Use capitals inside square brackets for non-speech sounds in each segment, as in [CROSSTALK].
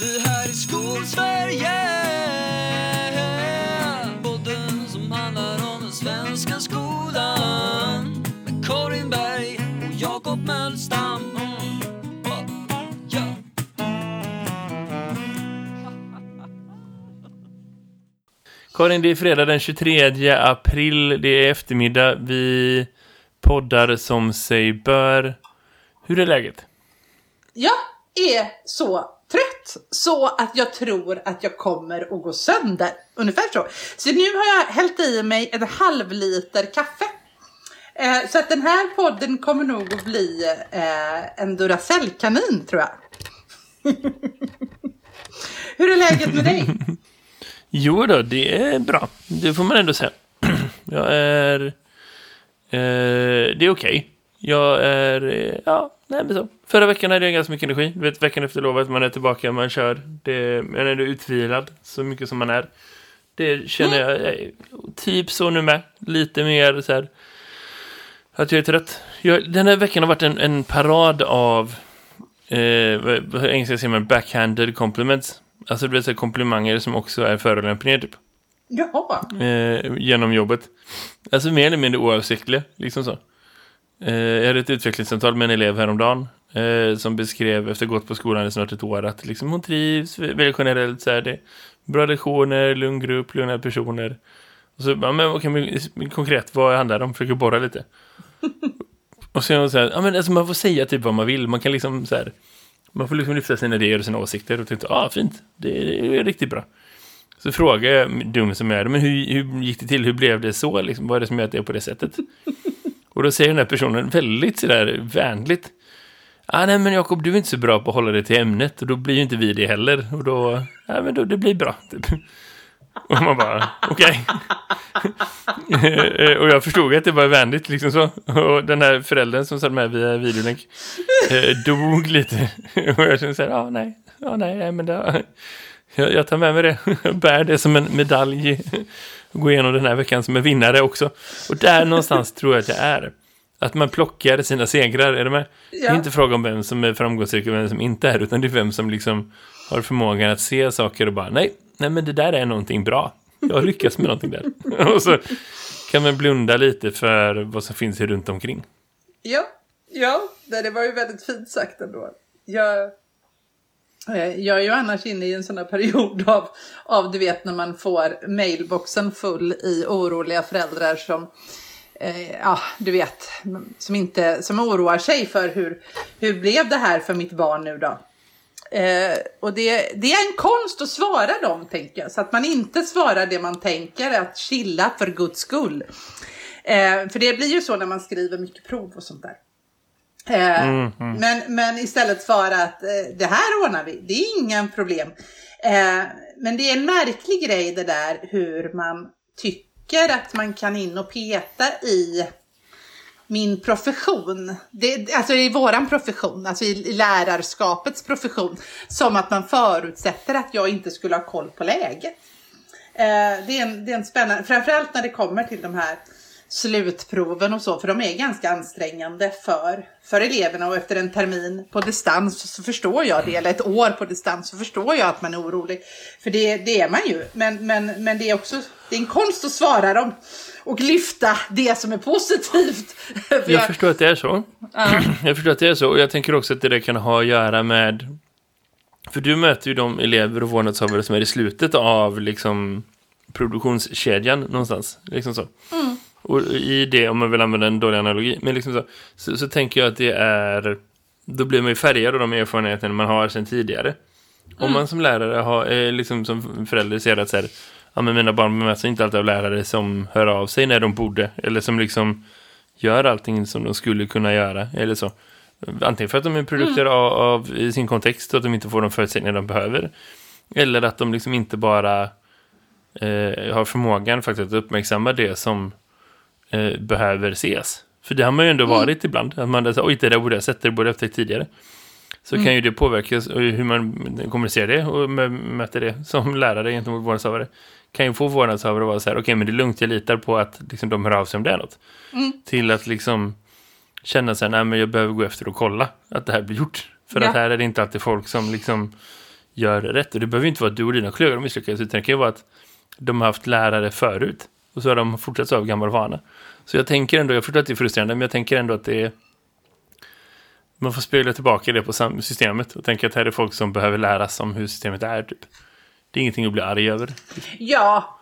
Det här är Skolsverige Podden som handlar om den svenska skolan Med Karin Berg och Jakob Mölstam. Karin, det är fredag den 23 april. Det är eftermiddag. Vi poddar som sig bör. Hur är läget? Jag är så trött så att jag tror att jag kommer att gå sönder. Ungefär så. Så nu har jag hällt i mig en halv liter kaffe. Eh, så att den här podden kommer nog att bli eh, en Duracell-kanin tror jag. [LAUGHS] Hur är läget med dig? [LAUGHS] Jo då, det är bra. Det får man ändå säga. [CLEARS THROAT] Jag är... Eh, det är okej. Jag är... Eh, ja, nej men så. Förra veckan hade jag ganska mycket energi. Du vet, veckan efter lovet, man är tillbaka, man kör. Det, man är ändå utvilad så mycket som man är. Det känner jag, eh, typ så nu med. Lite mer så här... Att jag är trött. Jag, den här veckan har varit en, en parad av... Eh, vad, engelska säger man? Backhanded compliments. Alltså du vet så här komplimanger som också är förolämpningar typ. Jaha. Eh, genom jobbet. Alltså mer eller mindre oavsiktliga, liksom så. Eh, jag hade ett utvecklingssamtal med en elev häromdagen eh, som beskrev efter gått på skolan i snart ett år att liksom, hon trivs väldigt generellt så här, det bra lektioner, lugn grupp, lugna personer. Och så, ja, men, okej, men, konkret, vad handlar det om? Försöker borra lite. [LAUGHS] och så är hon så här, ja men alltså man får säga typ vad man vill, man kan liksom så här, man får liksom lyfta sina idéer och sina åsikter och tänkte, ja ah, fint, det är, det är riktigt bra. Så frågade jag dum som är men hur, hur gick det till? Hur blev det så? Liksom, vad är det som gör att det är på det sättet? [LAUGHS] Och då säger den här personen väldigt sådär vänligt. Ah, nej men Jakob, du är inte så bra på att hålla dig till ämnet och då blir ju inte vi det heller. Och då, ja men då, det blir bra. Typ. Och man bara, okej. Okay. och jag förstod att det var vänligt liksom så. Och den här föräldern som satt med via videolänk eh, dog lite. Och jag kände så här, ja ah, nej, ja nej, nej men det, jag, jag tar med mig det. Jag bär det som en medalj. Och går igenom den här veckan som en vinnare också. Och där någonstans tror jag att jag är. Att man plockar sina segrar, är det med? Ja. Det är inte fråga om vem som är framgångsrik och vem som inte är, utan det är vem som liksom har förmågan att se saker och bara, nej, nej men det där är någonting bra. Jag har lyckats med någonting där. [LAUGHS] och så kan man blunda lite för vad som finns runt omkring. Ja, ja, det var ju väldigt fint sagt ändå. Jag, jag är ju annars inne i en sån här period av, av, du vet, när man får mailboxen full i oroliga föräldrar som eh, ja, du vet, som inte, som oroar sig för hur, hur blev det här för mitt barn nu då? Eh, och det, det är en konst att svara dem, tänker jag. Så att man inte svarar det man tänker, att chilla för guds skull. Eh, för det blir ju så när man skriver mycket prov och sånt där. Eh, mm, mm. Men, men istället svara att eh, det här ordnar vi, det är ingen problem. Eh, men det är en märklig grej det där hur man tycker att man kan in och peta i min profession, det, alltså i våran profession, alltså i lärarskapets profession, som att man förutsätter att jag inte skulle ha koll på läget. Eh, det, är en, det är en spännande, framförallt när det kommer till de här slutproven och så, för de är ganska ansträngande för, för eleverna och efter en termin på distans så förstår jag det, eller ett år på distans så förstår jag att man är orolig. För det, det är man ju, men, men, men det är också det är en konst att svara dem och lyfta det som är positivt. [LAUGHS] jag, jag förstår att det är så. Uh. [CLEARS THROAT] Jag förstår att det är så och jag tänker också att det kan ha att göra med för du möter ju de elever och vårdnadshavare som är i slutet av liksom produktionskedjan någonstans. Liksom så. Mm. Och i det, om man vill använda en dålig analogi, men liksom så, så, så tänker jag att det är, då blir man ju färgad av de erfarenheterna man har sedan tidigare. Mm. Om man som lärare har, eh, liksom som förälder ser att så här, ja men mina barn bemöts inte alltid av lärare som hör av sig när de borde, eller som liksom gör allting som de skulle kunna göra, eller så. Antingen för att de är produkter mm. av, av sin kontext och att de inte får de förutsättningar de behöver. Eller att de liksom inte bara eh, har förmågan faktiskt att uppmärksamma det som eh, behöver ses. För det har man ju ändå mm. varit ibland. Att man säger, oj det där borde jag sett, det borde jag upptäckt tidigare. Så mm. kan ju det påverka hur man kommunicerar det och möter det som lärare gentemot vårdnadshavare. Kan ju få vårdnadshavare att vara så här, okej okay, men det är lugnt, jag litar på att liksom, de hör av sig om det är något. Mm. Till att liksom känna sig, nej men jag behöver gå efter och kolla att det här blir gjort. För ja. att här är det inte alltid folk som liksom gör rätt. Och det behöver inte vara att du och dina kollegor har misslyckats, utan det kan ju vara att de har haft lärare förut. Och så har de fortsatt så av gammal vana. Så jag tänker ändå, jag förstår att det är frustrerande, men jag tänker ändå att det är man får spegla tillbaka det på systemet och tänka att här är folk som behöver lära sig om hur systemet är. Typ. Det är ingenting att bli arg över. Ja,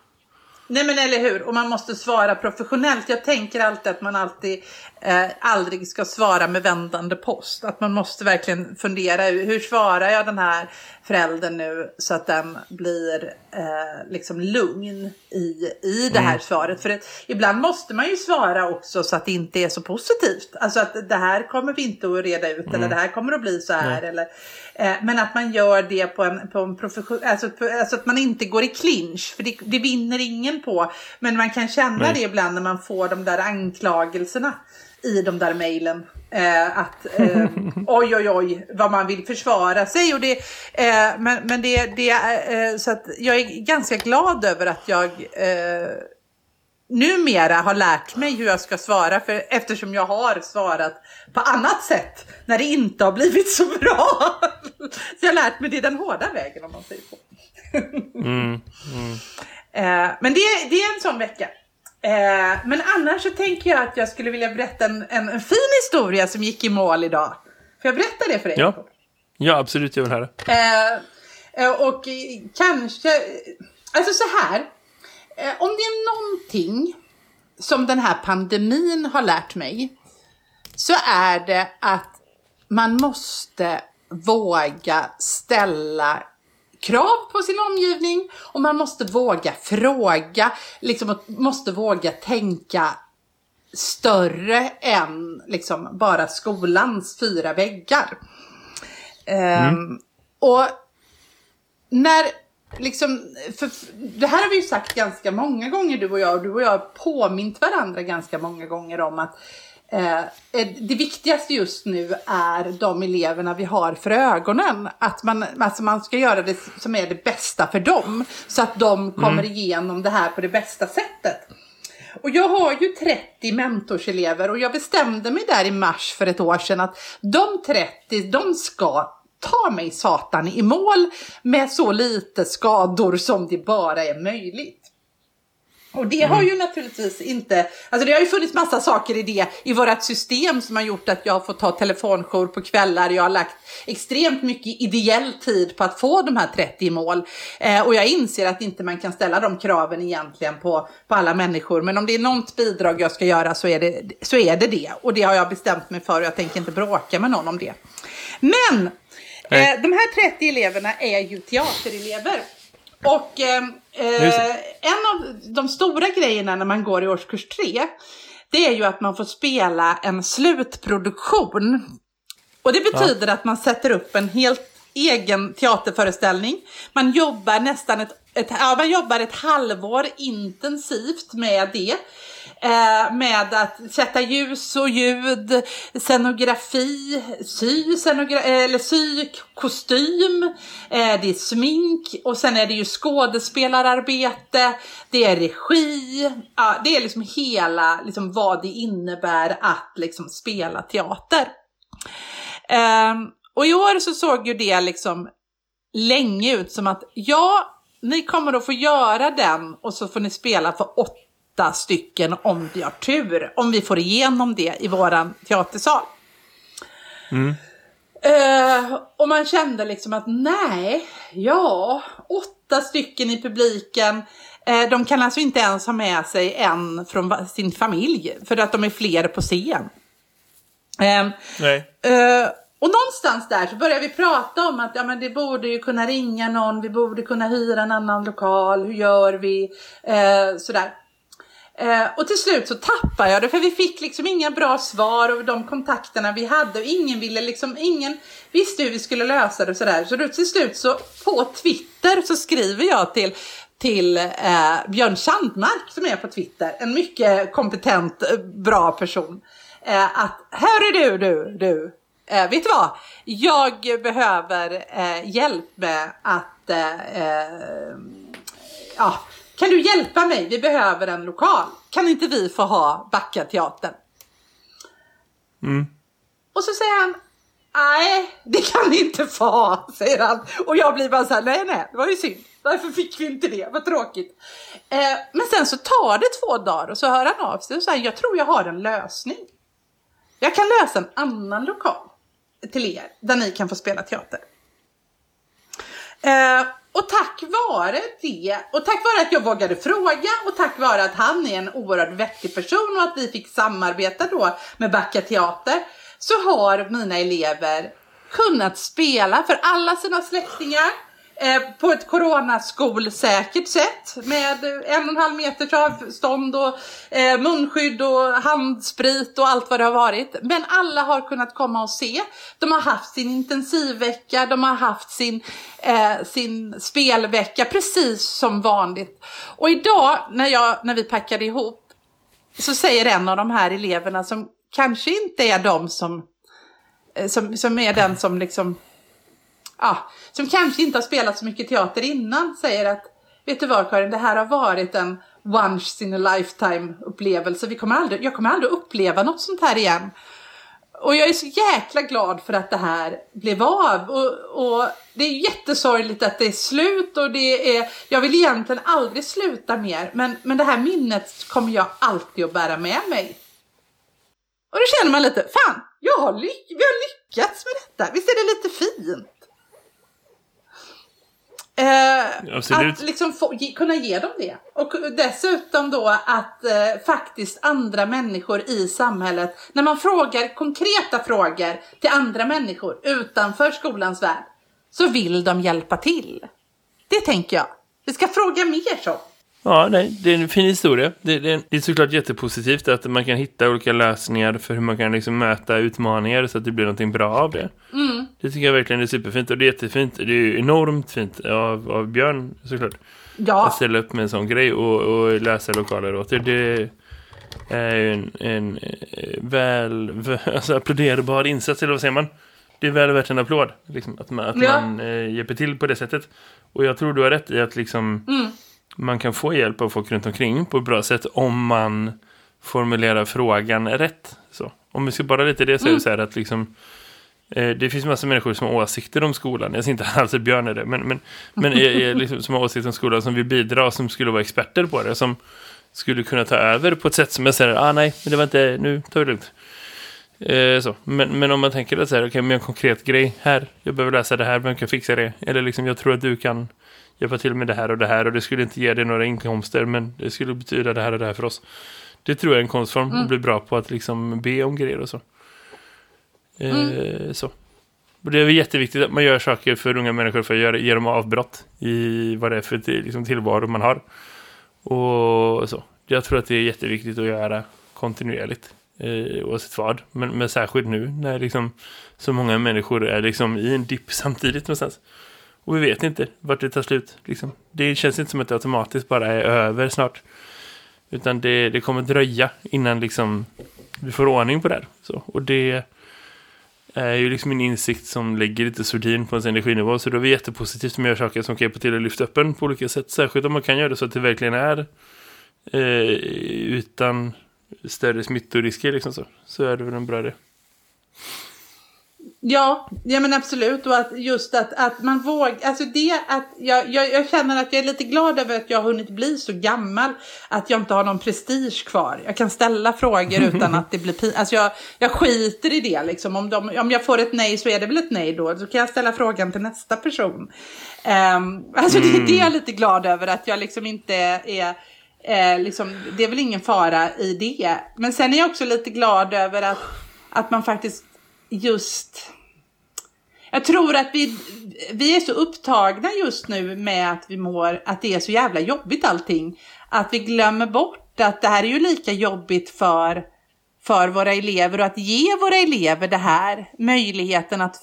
Nej men eller hur, och man måste svara professionellt. Jag tänker alltid att man alltid eh, aldrig ska svara med vändande post. Att man måste verkligen fundera, hur svarar jag den här föräldern nu så att den blir eh, liksom lugn i, i det här mm. svaret. För det, ibland måste man ju svara också så att det inte är så positivt. Alltså att det här kommer vi inte att reda ut mm. eller det här kommer att bli så här. Eller, eh, men att man gör det på en, på en profession, alltså, alltså, att man inte går i clinch. För det, det vinner ingen på. Men man kan känna Nej. det ibland när man får de där anklagelserna i de där mejlen. Eh, att eh, [LAUGHS] oj, oj, oj, vad man vill försvara sig. Och det, eh, men men det, det eh, så att jag är ganska glad över att jag eh, numera har lärt mig hur jag ska svara. För, eftersom jag har svarat på annat sätt när det inte har blivit så bra. så [LAUGHS] jag har lärt mig det den hårda vägen om man säger så. mm, mm. Eh, men det, det är en sån vecka. Eh, men annars så tänker jag att jag skulle vilja berätta en, en, en, fin historia som gick i mål idag. Får jag berätta det för dig? Ja, ja absolut. Jag vill höra. Eh, eh, och kanske, alltså så här. Eh, om det är någonting som den här pandemin har lärt mig så är det att man måste våga ställa krav på sin omgivning och man måste våga fråga, liksom måste våga tänka större än liksom bara skolans fyra väggar. Mm. Um, och när liksom, för, det här har vi ju sagt ganska många gånger du och jag och du och jag har påmint varandra ganska många gånger om att det viktigaste just nu är de eleverna vi har för ögonen. Att man, alltså man ska göra det som är det bästa för dem. Så att de kommer mm. igenom det här på det bästa sättet. Och jag har ju 30 mentorselever och jag bestämde mig där i mars för ett år sedan att de 30, de ska ta mig satan i mål med så lite skador som det bara är möjligt. Och det har ju naturligtvis inte, alltså det har ju funnits massa saker i det, i vårt system som har gjort att jag har fått ta telefonjour på kvällar. Jag har lagt extremt mycket ideell tid på att få de här 30 mål. Eh, och jag inser att inte man kan ställa de kraven egentligen på, på alla människor. Men om det är något bidrag jag ska göra så är, det, så är det det. Och det har jag bestämt mig för och jag tänker inte bråka med någon om det. Men eh, de här 30 eleverna är ju teaterelever. Och eh, eh, en av de stora grejerna när man går i årskurs tre, det är ju att man får spela en slutproduktion. Och det betyder ja. att man sätter upp en helt egen teaterföreställning. Man jobbar nästan ett, ett, ja, man jobbar ett halvår intensivt med det. Eh, med att sätta ljus och ljud, scenografi, sy, scenogra eh, eller sy kostym, eh, det är smink och sen är det ju skådespelararbete, det är regi, ja, det är liksom hela liksom vad det innebär att liksom spela teater. Eh, och i år så såg ju det liksom länge ut som att ja, ni kommer att få göra den och så får ni spela för åtta åtta stycken om vi har tur, om vi får igenom det i våran teatersal. Mm. Uh, och man kände liksom att nej, ja, åtta stycken i publiken. Uh, de kan alltså inte ens ha med sig en från sin familj för att de är fler på scen. Uh, nej. Och någonstans där så börjar vi prata om att ja, men det borde ju kunna ringa någon, vi borde kunna hyra en annan lokal, hur gör vi? sådär. Eh, och till slut så tappade jag det för vi fick liksom inga bra svar och de kontakterna vi hade och ingen ville liksom, ingen visste hur vi skulle lösa det och sådär. Så till slut så på Twitter så skriver jag till till eh, Björn Sandmark som är på Twitter, en mycket kompetent, eh, bra person. Eh, att här är du, du, du. Eh, vet du vad? Jag behöver eh, hjälp med att eh, eh ja, kan du hjälpa mig? Vi behöver en lokal. Kan inte vi få ha Backateatern? Mm. Och så säger han, nej, det kan ni inte få, säger han. Och jag blir bara så här, nej, nej, det var ju synd. Varför fick vi inte det? Vad tråkigt. Eh, men sen så tar det två dagar och så hör han av sig och säger, jag tror jag har en lösning. Jag kan lösa en annan lokal till er där ni kan få spela teater. Eh, och tack vare det, och tack vare att jag vågade fråga och tack vare att han är en oerhört vettig person och att vi fick samarbeta då med Backa Teater så har mina elever kunnat spela för alla sina släktingar. Eh, på ett coronaskolsäkert sätt med en och en halv meters avstånd och eh, munskydd och handsprit och allt vad det har varit. Men alla har kunnat komma och se. De har haft sin intensivvecka, de har haft sin, eh, sin spelvecka precis som vanligt. Och idag när, jag, när vi packade ihop så säger en av de här eleverna som kanske inte är de som, eh, som, som är den som liksom, ja, som kanske inte har spelat så mycket teater innan, säger att vet du vad Karin, det här har varit en once in a lifetime upplevelse. Vi kommer aldrig, jag kommer aldrig uppleva något sånt här igen. Och jag är så jäkla glad för att det här blev av. Och, och, det är jättesorgligt att det är slut och det är, jag vill egentligen aldrig sluta mer. Men, men det här minnet kommer jag alltid att bära med mig. Och då känner man lite, fan, jag har vi har lyckats med detta. Visst är det lite fint? Eh. Att liksom få, ge, kunna ge dem det. Och dessutom då att eh, faktiskt andra människor i samhället, när man frågar konkreta frågor till andra människor utanför skolans värld, så vill de hjälpa till. Det tänker jag. Vi ska fråga mer så. Ja, nej, det är en fin historia. Det, det, det är såklart jättepositivt att man kan hitta olika lösningar för hur man kan liksom möta utmaningar så att det blir någonting bra av det. Mm. Det tycker jag verkligen är superfint och det är jättefint. Det är enormt fint av, av Björn såklart. Ja. Att ställa upp med en sån grej och, och läsa lokaler åt det. Det är ju en, en eh, väl, [LAUGHS] alltså applåderbar insats, eller vad säger man? Det är väl värt en applåd, liksom, att man, att Ja. man eh, hjälper till på det sättet. Och jag tror du har rätt i att liksom, Mm. man kan få hjälp av folk runt omkring på ett bra sätt om man formulerar frågan rätt. Så. Om vi ska bara lite det så är det så här att liksom, det finns massa människor som har åsikter om skolan. Jag ser inte [LAUGHS] alls att Björn är det, men, men, men är, är liksom, som har åsikter om skolan som vill bidra som skulle vara experter på det. Som skulle kunna ta över på ett sätt som jag säger, ah nej, men det var inte, nu tar vi det lugnt. Eh, så. Men, men om man tänker att så här, okej, med en konkret grej här, jag behöver läsa det här, vem kan fixa det? Eller liksom, jag tror att du kan hjälpa till med det här och det här och det skulle inte ge dig några inkomster men det skulle betyda det här och det här för oss. Det tror jag är en konstform Mm. att bli bra på att liksom be om grejer och så. Eh, så. Och det är jätteviktigt att man gör saker för unga människor för att göra, ge dem avbrott i vad det är för till, liksom, tillvaro man har. Och så. Jag tror att det är jätteviktigt att göra kontinuerligt. Eh, oavsett vad. Men, men särskilt nu när liksom så många människor är liksom i en dipp samtidigt någonstans. Och vi vet inte vart det tar slut. Liksom. Det känns inte som att det automatiskt bara är över snart. Utan det, det kommer dröja innan liksom vi får ordning på det här. Så. Och det är ju liksom en insikt som lägger lite sordin på ens energinivå. Så då är det jättepositivt om man gör saker som kan hjälpa till att lyfta upp en på olika sätt. Särskilt om man kan göra det så att det verkligen är eh, utan större smittorisker. Liksom så. så är det väl en bra idé. Ja, ja men absolut. Och att just att, att man vågar, alltså det att jag, jag, jag känner att jag är lite glad över att jag har hunnit bli så gammal att jag inte har någon prestige kvar. Jag kan ställa frågor utan att det blir pin. Alltså jag, jag skiter i det liksom. Om, de, om jag får ett nej så är det väl ett nej då. Så kan jag ställa frågan till nästa person. Um, alltså det, det är jag lite glad över att jag liksom inte är Eh, liksom, det är väl ingen fara i det. Men sen är jag också lite glad över att, att man faktiskt just... Jag tror att vi, vi är så upptagna just nu med att vi mår, att det är så jävla jobbigt allting. Att vi glömmer bort att det här är ju lika jobbigt för, för våra elever och att ge våra elever det här möjligheten att,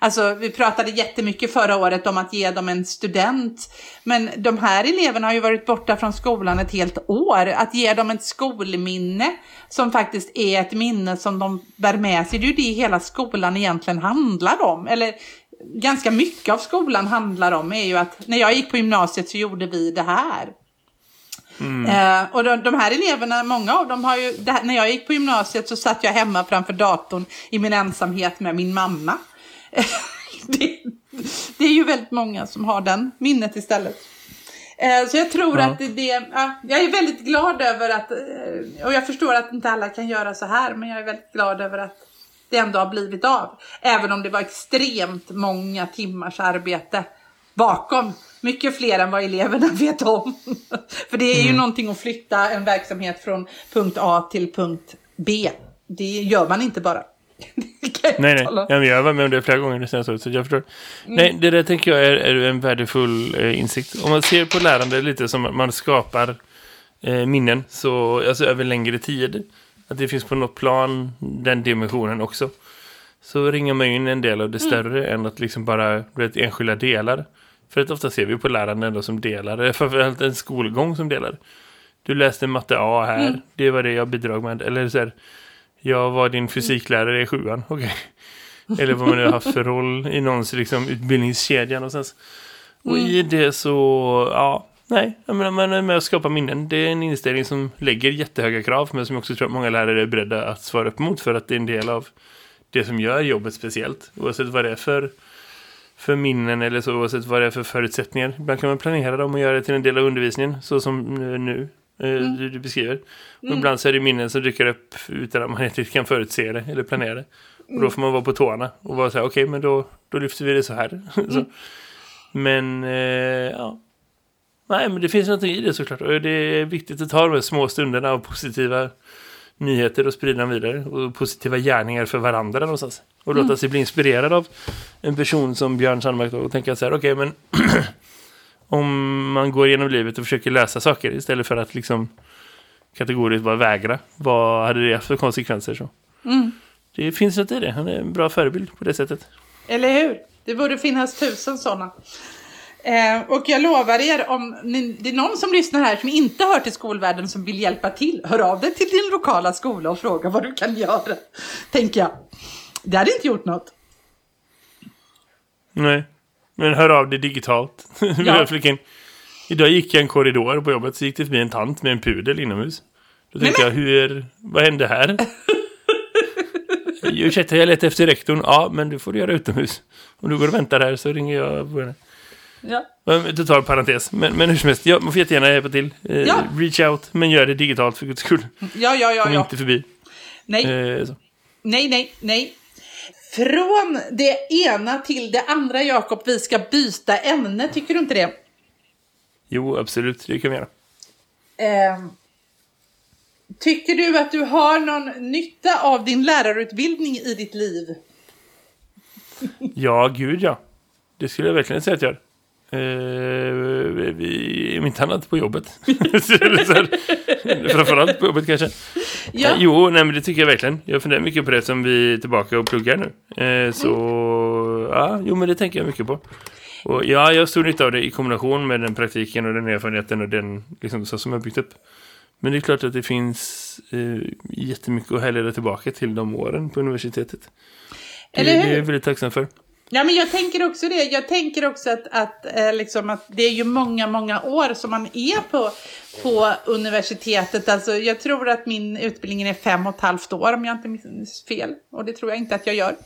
alltså vi pratade jättemycket förra året om att ge dem en student, men de här eleverna har ju varit borta från skolan ett helt år, att ge dem ett skolminne som faktiskt är ett minne som de bär med sig, det är ju det hela skolan egentligen handlar om, eller ganska mycket av skolan handlar om är ju att när jag gick på gymnasiet så gjorde vi det här. Eh, och de, de här eleverna, många av dem har ju, det när jag gick på gymnasiet så satt jag hemma framför datorn i min ensamhet med min mamma. [LAUGHS] det, det är ju väldigt många som har den minnet istället. Eh, Så jag tror Ja. att det, det ja, jag är väldigt glad över att, eh, och jag förstår att inte alla kan göra så här, men jag är väldigt glad över att det ändå har blivit av. Även om det var extremt många timmars arbete bakom. Mycket fler än vad eleverna [LAUGHS] vet om. För det är ju någonting att flytta en verksamhet från punkt A till punkt B. Det gör man inte bara. [LAUGHS] Nej, nej. Ja, men jag var med om det flera gånger det senaste året, så jag förstår. Nej, det där tänker jag är, är en värdefull eh, insikt. Om man ser på lärande lite som att man skapar eh, minnen, så, alltså över längre tid. Att det finns på något plan den dimensionen också. Så ringar man in en del av det större än att liksom bara du vet, enskilda delar. För att ofta ser vi på lärande ändå som delar, eh, framförallt en skolgång som delar. Du läste matte A här, det var det jag bidrog med. Eller så här, jag var din fysiklärare i sjuan, [LAUGHS] okej. Eller vad man nu har haft för roll i någons liksom, utbildningskedja någonstans. Och i det så, ja, nej, jag menar, man är med och skapar minnen. Det är en inställning som lägger jättehöga krav, men som jag också tror att många lärare är beredda att svara upp mot för att det är en del av det som gör jobbet speciellt. Oavsett vad det är för, för minnen eller så, oavsett vad det är för förutsättningar. Ibland kan man planera dem och göra det till en del av undervisningen, så som eh, nu eh, du, du beskriver. Och ibland så är det minnen som dyker upp utan att man riktigt kan förutse det eller planera det. Och då får man vara på tårna och vara så här, okej, men då, då lyfter vi det så här. [LAUGHS] så. Men, eh, ja. Nej, men det finns något i det såklart. Och det är viktigt att ta de här små stunderna av positiva nyheter och sprida dem vidare. Och positiva gärningar för varandra någonstans. Och låta sig bli inspirerad av en person som Björn Sandmark då, och tänka så här, okej, men [CLEARS THROAT] om man går igenom livet och försöker läsa saker istället för att liksom kategoriskt bara vägra. Vad hade det haft för konsekvenser? Så? Det finns något i det. Han är en bra förebild på det sättet. Eller hur? Det borde finnas tusen sådana. Eh, och jag lovar er, om ni, det är någon som lyssnar här som inte hör till skolvärlden som vill hjälpa till, hör av dig till din lokala skola och fråga vad du kan göra. Tänker jag. Det hade inte gjort något. Nej, men hör av dig digitalt. [LAUGHS] Ja. Idag gick jag en korridor på jobbet så gick det förbi en tant med en pudel inomhus. Då tänkte jag, hur, vad hände här? [LAUGHS] Ursäkta, jag letar efter rektorn. Ja, men du får du göra utomhus. Om du går och väntar här så ringer jag på henne. Ja. Men, Total parentes. Men, men hur som helst, ja, man får jättegärna hjälpa till. Eh, Ja. Reach out, men gör det digitalt för guds skull. Ja, ja, ja, Kom ja. inte förbi. Nej, Eh, nej, nej, nej. Från det ena till det andra, Jakob, vi ska byta ämne, tycker du inte det? Jo, absolut, det kan vi göra. Eh, tycker du att du har någon nytta av din lärarutbildning i ditt liv? Ja, gud ja. Det skulle jag verkligen säga att jag gör. Eh, vi, om inte annat på jobbet. [LAUGHS] Framförallt på jobbet kanske. Ja. Eh, jo, nej, men det tycker jag verkligen. Jag funderar mycket på det som vi är tillbaka och pluggar nu. Eh, så, ja, jo men det tänker jag mycket på. Och ja, jag har stor nytta av det i kombination med den praktiken och den erfarenheten och den liksom, så som jag har byggt upp. Men det är klart att det finns eh, jättemycket att härleda tillbaka till de åren på universitetet. Det, Eller det hur? är jag väldigt tacksam för. Ja, men jag tänker också det. Jag tänker också att, att, eh, liksom att det är ju många, många år som man är på, på universitetet. Alltså, jag tror att min utbildning är fem och ett halvt år om jag inte minns fel. Och det tror jag inte att jag gör.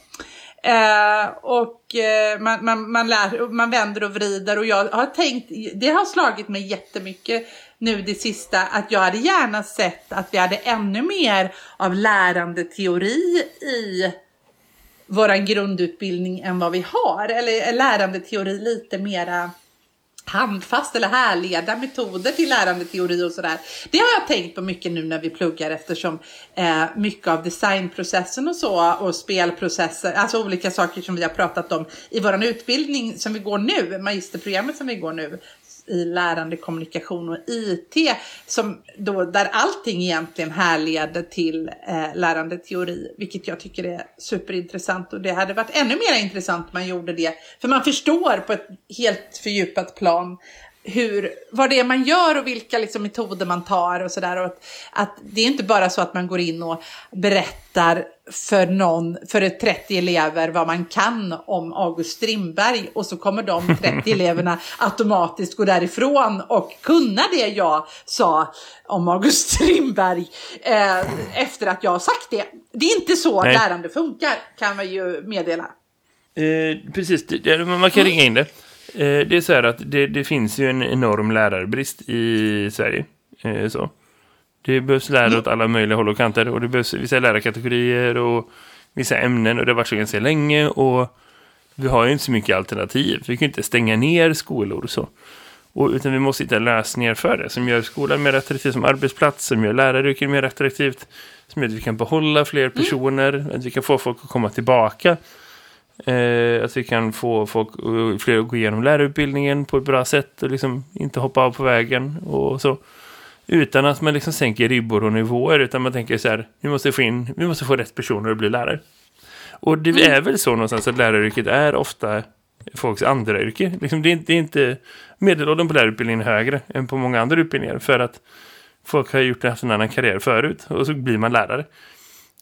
Eh, och eh, man, man, man, lär, man vänder och vrider och jag har tänkt, det har slagit mig jättemycket nu det sista, att jag hade gärna sett att vi hade ännu mer av lärandeteori i våran grundutbildning än vad vi har. Eller är lärandeteori lite mera handfast eller härleda metoder till lärandeteori och sådär. Det har jag tänkt på mycket nu när vi pluggar eftersom eh, mycket av designprocessen och så och spelprocesser, alltså olika saker som vi har pratat om i våran utbildning som vi går nu, magisterprogrammet som vi går nu i lärande, kommunikation och IT som då, där allting egentligen härleder till eh, lärande teori, vilket jag tycker är superintressant. Och det hade varit ännu mer intressant om man gjorde det, för man förstår på ett helt fördjupat plan hur, vad det är man gör och vilka liksom, metoder man tar och sådär. Att, att det är inte bara så att man går in och berättar för någon, för ett 30 elever vad man kan om August Strindberg och så kommer de 30 [LAUGHS] eleverna automatiskt gå därifrån och kunna det jag sa om August Strindberg eh, efter att jag har sagt det. Det är inte så Nej. lärande funkar kan man ju meddela. Eh, precis, man kan ringa in det. Eh, det är så här att det, det finns ju en enorm lärarbrist i Sverige. Eh, så. Det behövs lärare åt alla möjliga håll och kanter. Och det behövs vissa lärarkategorier och vissa ämnen. Och det har varit så ganska länge. Och vi har ju inte så mycket alternativ. Vi kan inte stänga ner skolor och så. Och, utan vi måste hitta lösningar för det. Som gör skolan mer attraktiv som arbetsplats. Som gör läraryrket mer attraktivt. Som gör att vi kan behålla fler personer. Att vi kan få folk att komma tillbaka. Eh, att vi kan få folk, eh, fler att gå igenom lärarutbildningen på ett bra sätt. Och liksom inte hoppa av på vägen och så. Utan att man liksom sänker ribbor och nivåer. Utan man tänker så här, vi måste få in, vi måste få rätt personer att bli lärare. Och det är väl så någonstans att läraryrket är ofta folks andra yrke. Liksom det, är, det är inte medelåldern på lärarutbildningen är högre än på många andra utbildningar. För att folk har gjort haft en annan karriär förut. Och så blir man lärare.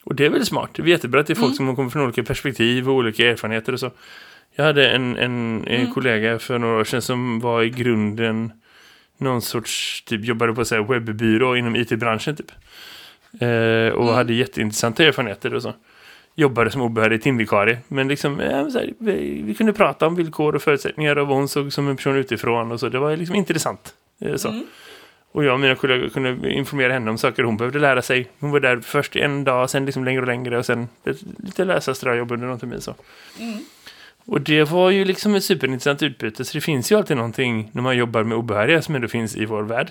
Och det är väl smart. Det är jättebra att det är folk som kommer från olika perspektiv och olika erfarenheter och så. Jag hade en, en, en kollega för några år sedan som var i grunden någon sorts, typ jobbade på så här webbyrå inom IT-branschen typ. Eh, och hade jätteintressanta erfarenheter och så. Jobbade som obehörig timvikarie. Men liksom, eh, så här, vi, vi kunde prata om villkor och förutsättningar och vad hon såg som en person utifrån och så. Det var liksom intressant. Eh, så. Och jag och mina kollegor kunde informera henne om saker hon behövde lära sig. Hon var där först en dag, sen liksom längre och längre och sen lite läsa ströjobb under någon termin så. Och det var ju liksom ett superintressant utbyte. Så det finns ju alltid någonting när man jobbar med obehöriga som ändå finns i vår värld.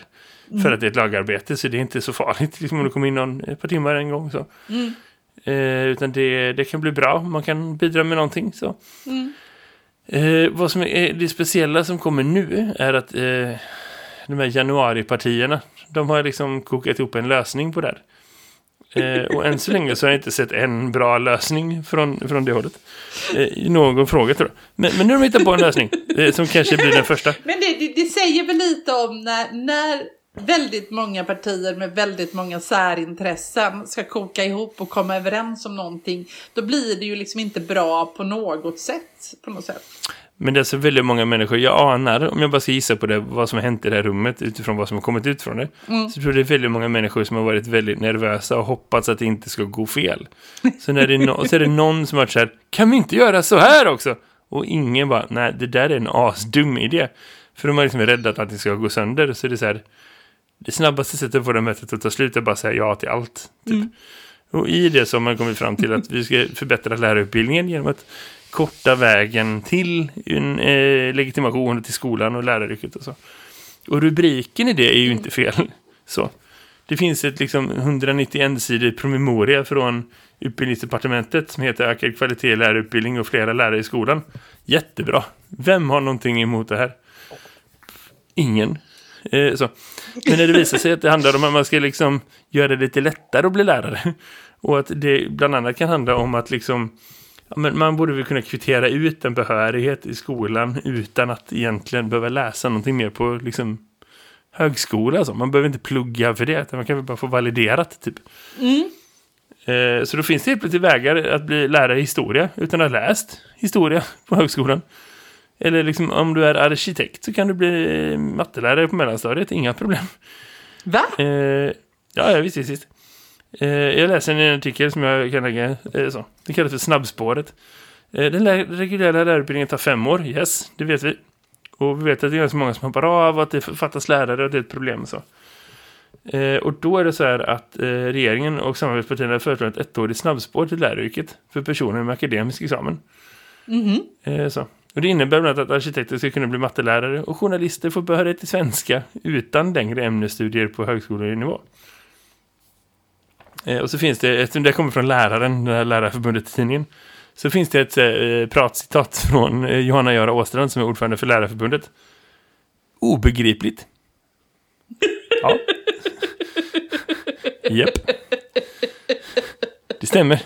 För att det är ett lagarbete så det är inte så farligt liksom, om det kommer in någon ett par timmar en gång. Så. Eh, utan det, det kan bli bra. Man kan bidra med någonting. Så. Eh, vad som är det speciella som kommer nu är att eh, de här januaripartierna de har liksom kokat ihop en lösning på det här. Eh, och än så länge så har jag inte sett en bra lösning från, från det hållet. Eh, någon fråga tror jag. Men, men nu har de hittat på en lösning eh, som kanske blir den första. Men det, det, det säger väl lite om när, när väldigt många partier med väldigt många särintressen ska koka ihop och komma överens om någonting. Då blir det ju liksom inte bra på något sätt. På något sätt. Men det är så väldigt många människor. Jag anar, om jag bara ska gissa på det, vad som har hänt i det här rummet utifrån vad som har kommit ut från det. Så tror jag det är väldigt många människor som har varit väldigt nervösa och hoppats att det inte ska gå fel. Så, när det är, no så är det någon som har varit så här, kan vi inte göra så här också? Och ingen bara, nej det där är en asdum idé. För de har liksom rädda att allting ska gå sönder. Så det är så här, det snabbaste sättet att få det mötet att ta slut är bara att säga ja till allt. Typ. Och i det så har man kommit fram till att vi ska förbättra lärarutbildningen genom att korta vägen till en eh, legitimation till skolan och läraryrket och så. Och rubriken i det är ju inte fel. [LAUGHS] Så. Det finns ett liksom 191-sidig promemoria från utbildningsdepartementet som heter Ökad kvalitet i lärarutbildning och flera lärare i skolan. Jättebra. Vem har någonting emot det här? Ingen. Eh, så. Men när det visar sig att det handlar om att man ska liksom göra det lite lättare att bli lärare. [LAUGHS] Och att det bland annat kan handla om att liksom ja, men man borde väl kunna kvittera ut en behörighet i skolan utan att egentligen behöva läsa någonting mer på liksom högskola. Alltså. Man behöver inte plugga för det, utan man kan väl bara få validerat typ. Eh, så då finns det helt plötsligt vägar att bli lärare i historia utan att ha läst historia på högskolan. Eller liksom om du är arkitekt så kan du bli mattelärare på mellanstadiet, inga problem. Va? Eh, ja, visst, visst. Eh, jag läser en artikel som jag kan lägga eh, så. Det kallas för snabbspåret. Eh, den reguljära lärarutbildningen tar fem år, yes, det vet vi. Och vi vet att det är ganska många som hoppar av, att det fattas lärare och det är ett problem så. Eh, och då är det så här att eh, regeringen och samarbetspartierna föreslår ett ettårigt snabbspår till läraryrket för personer med akademisk examen. Eh, så. Och det innebär bland annat att arkitekter ska kunna bli mattelärare och journalister får behörighet till svenska utan längre ämnesstudier på högskolenivå. Eh, och så finns det, eftersom det kommer från läraren, den här lärarförbundet tidningen, så finns det ett eh, pratcitat från eh, Johanna Göra Åstrand som är ordförande för lärarförbundet. Obegripligt. Ja. [LAUGHS] Japp. Det stämmer.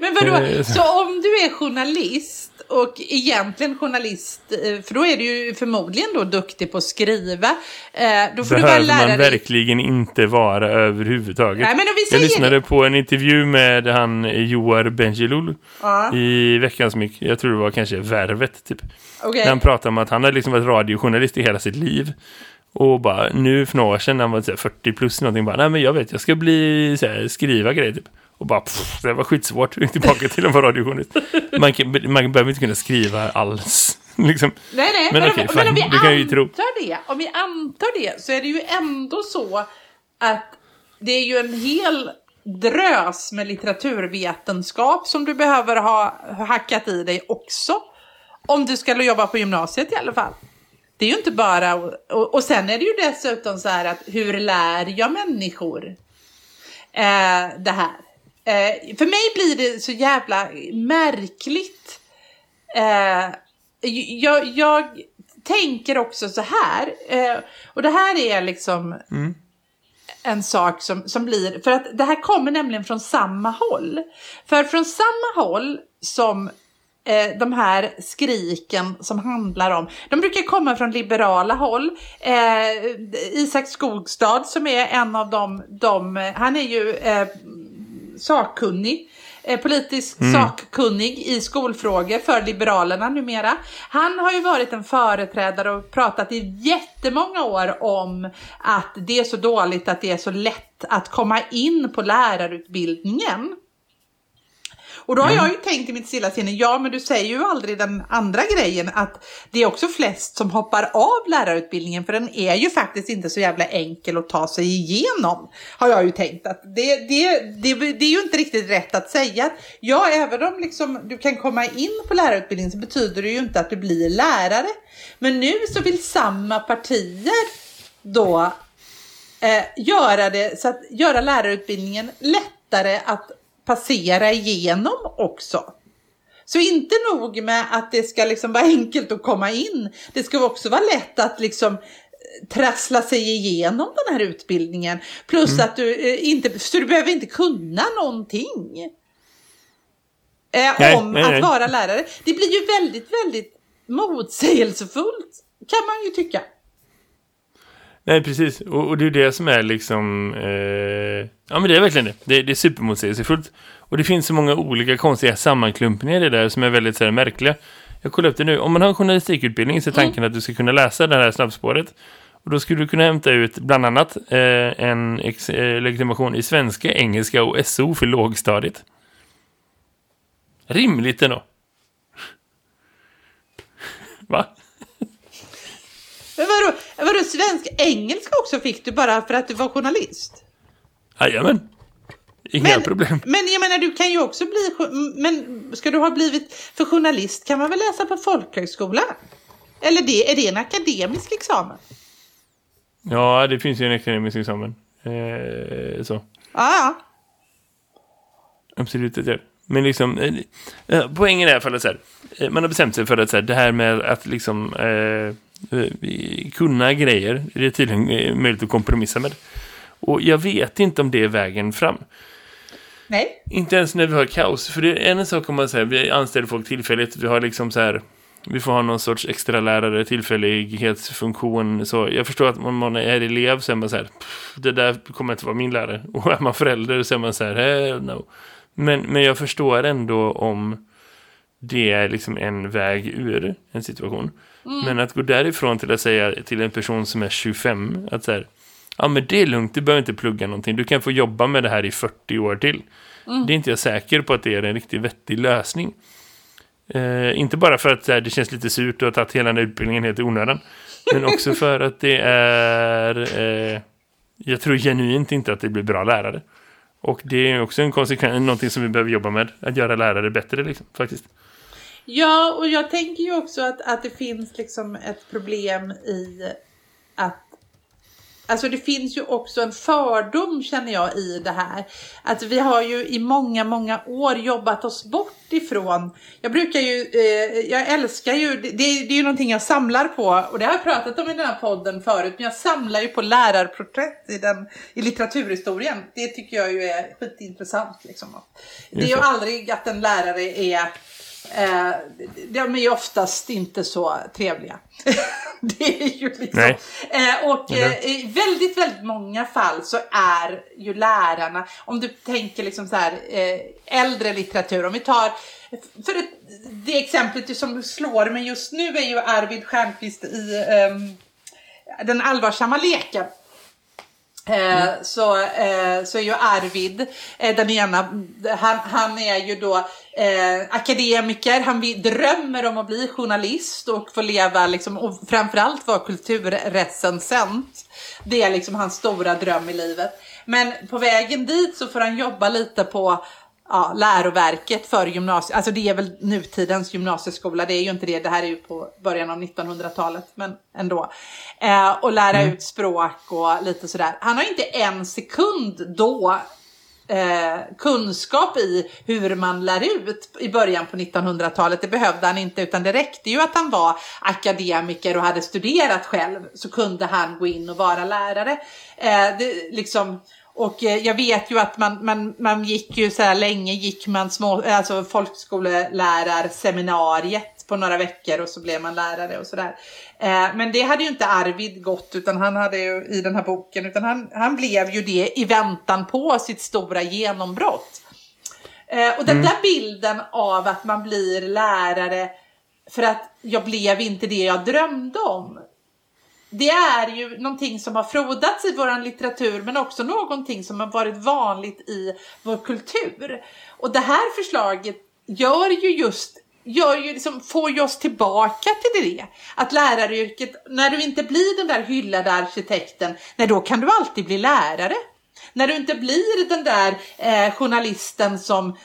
Men vadå, så om du är journalist och egentligen journalist, eh, för då är du ju förmodligen då duktig på att skriva, eh, då får du vara behöver man lärare. verkligen inte vara överhuvudtaget. Nej, men vi jag säger lyssnade på en intervju med han Joar Bendjelloul Ja. i veckan som gick, jag tror det var kanske Värvet typ. När han pratade om att han hade liksom varit radiojournalist i hela sitt liv. Och bara nu för några år sedan när han var så här 40 plus någonting bara, nej men jag vet, jag ska bli här, skriva grejer typ. Och bara pff, det var skitsvårt tillbaka till att vara radiojournalist. Man, kan, man behöver inte kunna skriva alls. liksom. Nej, nej, Men men, okej, om, men om vi antar det, om vi antar det så är det ju ändå så att det är ju en hel drös med litteraturvetenskap som du behöver ha hackat i dig också. Om du ska jobba på gymnasiet i alla fall. Det är ju inte bara, och, och sen är det ju dessutom så här att hur lär jag människor eh, det här? Eh, för mig blir det så jävla märkligt. Eh, jag, jag tänker också så här, eh, och det här är liksom en sak som, som blir, för att det här kommer nämligen från samma håll. För från samma håll som eh, de här skriken som handlar om, de brukar komma från liberala håll. Eh, Isak Skogstad som är en av dem, de, han är ju eh, sakkunnig, eh, politisk sakkunnig i skolfrågor för Liberalerna numera. Han har ju varit en företrädare och pratat i jättemånga år om att det är så dåligt att det är så lätt att komma in på lärarutbildningen. Och då har jag ju tänkt i mitt stilla sinne, ja men du säger ju aldrig den andra grejen att det är också flest som hoppar av lärarutbildningen för den är ju faktiskt inte så jävla enkel att ta sig igenom. Har jag ju tänkt att det, det, det, det är ju inte riktigt rätt att säga att ja även om liksom du kan komma in på lärarutbildningen så betyder det ju inte att du blir lärare. Men nu så vill samma partier då eh, göra det så att göra lärarutbildningen lättare att passera igenom också. Så inte nog med att det ska liksom vara enkelt att komma in. Det ska också vara lätt att liksom eh, trassla sig igenom den här utbildningen. Plus att du eh, inte, så du behöver inte kunna någonting. Eh, Nej, om nej, att nej. vara lärare. Det blir ju väldigt, väldigt motsägelsefullt kan man ju tycka. Nej, precis. Och, och det är det som är liksom... Eh, ja, men det är verkligen det. Det, det är supermotsägelsefullt. Och det finns så många olika konstiga sammanklumpningar i det där som är väldigt så här, märkliga. Jag kollar upp det nu. Om man har en journalistikutbildning så är tanken att du ska kunna läsa det här snabbspåret. Och då skulle du kunna hämta ut bland annat eh, en eh, legitimation i svenska, engelska och SO för lågstadiet. Rimligt ändå. [LAUGHS] Va? Men vadå, vadå svensk engelska också fick du bara för att du var journalist? Jajamän. Inga Men, problem. men jag menar du kan ju också bli, men ska du ha blivit, för journalist kan man väl läsa på folkhögskola? Eller det, är det en akademisk examen? Ja, det finns ju en akademisk examen. Eh, så. Ja, ja. Absolut, det. Men liksom, eh, eh, poängen är i alla fall att så här, eh, man har bestämt sig för att så här, det här med att liksom eh, kunna grejer, det är tydligen eh, möjligt att kompromissa med. Och jag vet inte om det är vägen fram. Nej. Inte ens när vi har kaos. För det är en sak om man säger, vi anställer folk tillfälligt, vi har liksom så här, vi får ha någon sorts extra lärare, tillfällighetsfunktion. Så jag förstår att om man är elev så är man så här, "Pff, det där kommer inte vara min lärare. [LAUGHS] Och är man förälder så är man så här, hell no. Men, men jag förstår ändå om det är liksom en väg ur en situation. Men att gå därifrån till att säga till en person som är 25 att så här, ja men det är lugnt, du behöver inte plugga någonting. Du kan få jobba med det här i 40 år till. Det är inte jag säker på att det är en riktigt vettig lösning. Eh, inte bara för att här, det känns lite surt att ha tagit hela den här utbildningen helt i onödan. Men också [LAUGHS] för att det är... Eh, jag tror genuint inte att det blir bra lärare. Och det är också en konsekvens, någonting som vi behöver jobba med. Att göra lärare bättre liksom, faktiskt. Ja, och jag tänker ju också att, att det finns liksom ett problem i att Alltså det finns ju också en fördom känner jag i det här. Att vi har ju i många, många år jobbat oss bort ifrån. Jag brukar ju, eh, jag älskar ju, det, det är ju någonting jag samlar på. Och det har jag pratat om i den här podden förut. Men jag samlar ju på lärarporträtt i, den, i litteraturhistorien. Det tycker jag ju är skitintressant liksom. Det är ju aldrig att en lärare är Eh, de är ju oftast inte så trevliga. [LAUGHS] det är ju liksom. Eh, och eh, i väldigt, väldigt många fall så är ju lärarna, om du tänker liksom så här eh, äldre litteratur, om vi tar för ett, det exemplet som slår mig just nu är ju Arvid Stjernquist i ehm, Den allvarsamma leken. Mm. Eh, så, eh, så är ju Arvid eh, den ena, han, han är ju då eh, akademiker, han drömmer om att bli journalist och få leva liksom, och framförallt vara kulturrecensent. Det är liksom hans stora dröm i livet. Men på vägen dit så får han jobba lite på ja, läroverket för gymnasiet. Alltså det är väl nutidens gymnasieskola. Det är ju inte det. Det här är ju på början av 1900-talet. Men ändå. Eh, och lära mm. ut språk och lite sådär. Han har inte en sekund då eh, kunskap i hur man lär ut i början på 1900-talet. Det behövde han inte utan det räckte ju att han var akademiker och hade studerat själv så kunde han gå in och vara lärare. Eh, det, liksom, och eh, jag vet ju att man, man, man gick ju så här länge gick man små, alltså folkskollärarseminariet på några veckor och så blev man lärare och sådär. Eh, men det hade ju inte Arvid gått utan han hade ju i den här boken utan han, han blev ju det i väntan på sitt stora genombrott. Eh, och den mm. där bilden av att man blir lärare för att jag blev inte det jag drömde om det är ju någonting som har frodats i vår litteratur men också någonting som har varit vanligt i vår kultur. Och det här förslaget gör ju just gör ju liksom, får ju oss tillbaka till det. Att läraryrket, när du inte blir den där hyllade arkitekten, nej då kan du alltid bli lärare. När du inte blir den där eh, journalisten som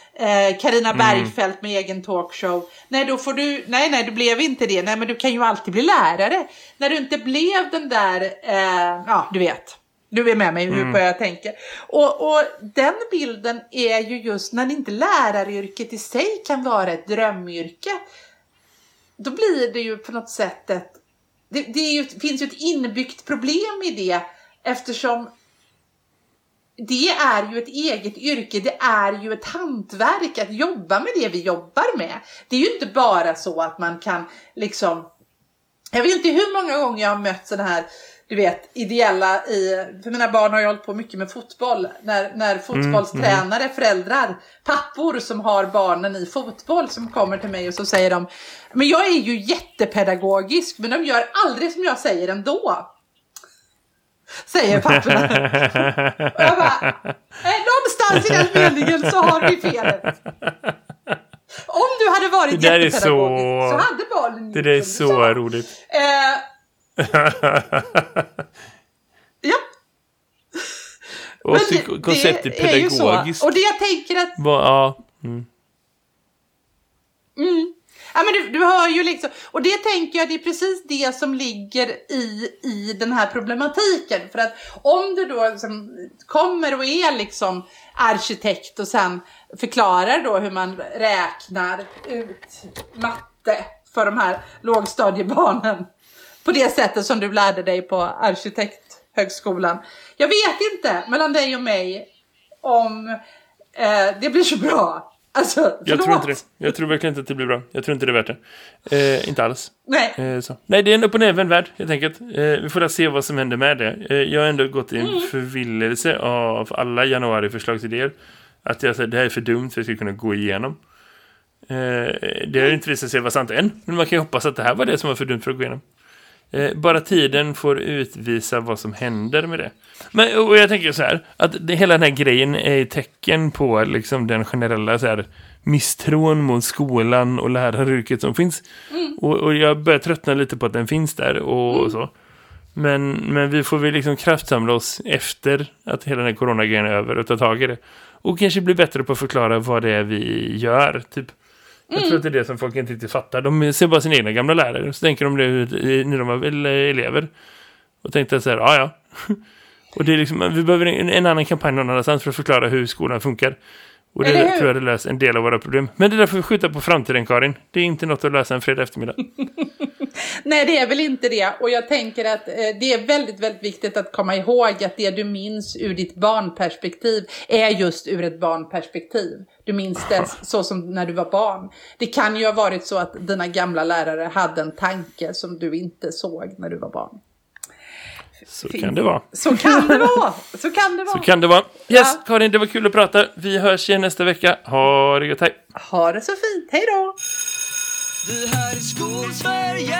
Karina eh, mm. Bergfeldt med egen talkshow. Nej, då får du, nej, nej, du blev inte det. Nej, men du kan ju alltid bli lärare. När du inte blev den där, eh, ja, du vet. Du är med mig hur mm. jag tänker. Och, och den bilden är ju just när inte läraryrket i sig kan vara ett drömyrke. Då blir det ju på något sätt ett, det, det ju, finns ju ett inbyggt problem i det eftersom det är ju ett eget yrke, det är ju ett hantverk att jobba med det vi jobbar med. Det är ju inte bara så att man kan liksom, jag vet inte hur många gånger jag har mött sådana här du vet, ideella i, för mina barn har ju hållit på mycket med fotboll. När, när fotbollstränare, mm, mm. föräldrar, pappor som har barnen i fotboll som kommer till mig och så säger de, men jag är ju jättepedagogisk men de gör aldrig som jag säger ändå. Säger papporna. [LAUGHS] Och jag bara, eh, någonstans i den meningen så har vi felet. Om du hade varit det jättepedagogisk så... så hade barnen Det där är så, så roligt. Eh... [LAUGHS] ja. Och Men konceptet pedagogiskt. Och det jag tänker att... Va, ja. Mm. Mm. Ja, men du, du hör ju liksom, och det tänker jag det är precis det som ligger i, i den här problematiken. För att om du då liksom kommer och är liksom arkitekt och sen förklarar då hur man räknar ut matte för de här lågstadiebarnen på det sättet som du lärde dig på arkitekthögskolan. Jag vet inte mellan dig och mig om eh, det blir så bra. Alltså, jag tror inte det. Jag tror verkligen inte att det blir bra. Jag tror inte det är värt det. Eh, inte alls. Nej. Eh. Nej, det är en upp och nervänd värld, helt enkelt. Eh, vi får se vad som händer med det. Eh, jag har ändå gått i en mm. förvillelse av alla januari-förslagsidéer. Att jag säger det här är för dumt för att jag ska kunna gå igenom. Eh, det har inte visat sig vara sant än. Men man kan ju hoppas att det här var det som var för dumt för att gå igenom. Eh, bara tiden får utvisa vad som händer med det. Men, och jag tänker så här, att det, hela den här grejen är ett tecken på liksom, den generella så här, misstron mot skolan och läraryrket som finns. Mm. Och, och, jag börjar tröttna lite på att den finns där och, mm. och så. Men, men vi får väl liksom kraftsamla oss efter att hela den här coronagrejen är över och ta tag i det. Och kanske bli bättre på att förklara vad det är vi gör. Typ jag tror mm. att det är det som folk inte riktigt fattar. De ser bara sina egna gamla lärare. Så tänker de det när de var elever. Och tänkte så här, ja ja. [LAUGHS] Och det är liksom, vi behöver en, en annan kampanj någon annanstans för att förklara hur skolan funkar. Och det tror jag det löser en del av våra problem. Men det där får vi skjuta på framtiden, Karin. Det är inte något att lösa en fredag eftermiddag. [LAUGHS] [LAUGHS] Nej, det är väl inte det. Och jag tänker att eh, det är väldigt, väldigt viktigt att komma ihåg att det du minns ur ditt barnperspektiv är just ur ett barnperspektiv. Du minns det [LAUGHS] så som när du var barn. Det kan ju ha varit så att dina gamla lärare hade en tanke som du inte såg när du var barn. Så Fint. kan det vara. Så kan det vara. [LAUGHS] Så kan det vara. Så kan det vara. Yes, ja. Karin, det var kul att prata. Vi hörs igen nästa vecka. Ha det gott, hej. Ha det så fint. Hej då. Vi här i Skolsverige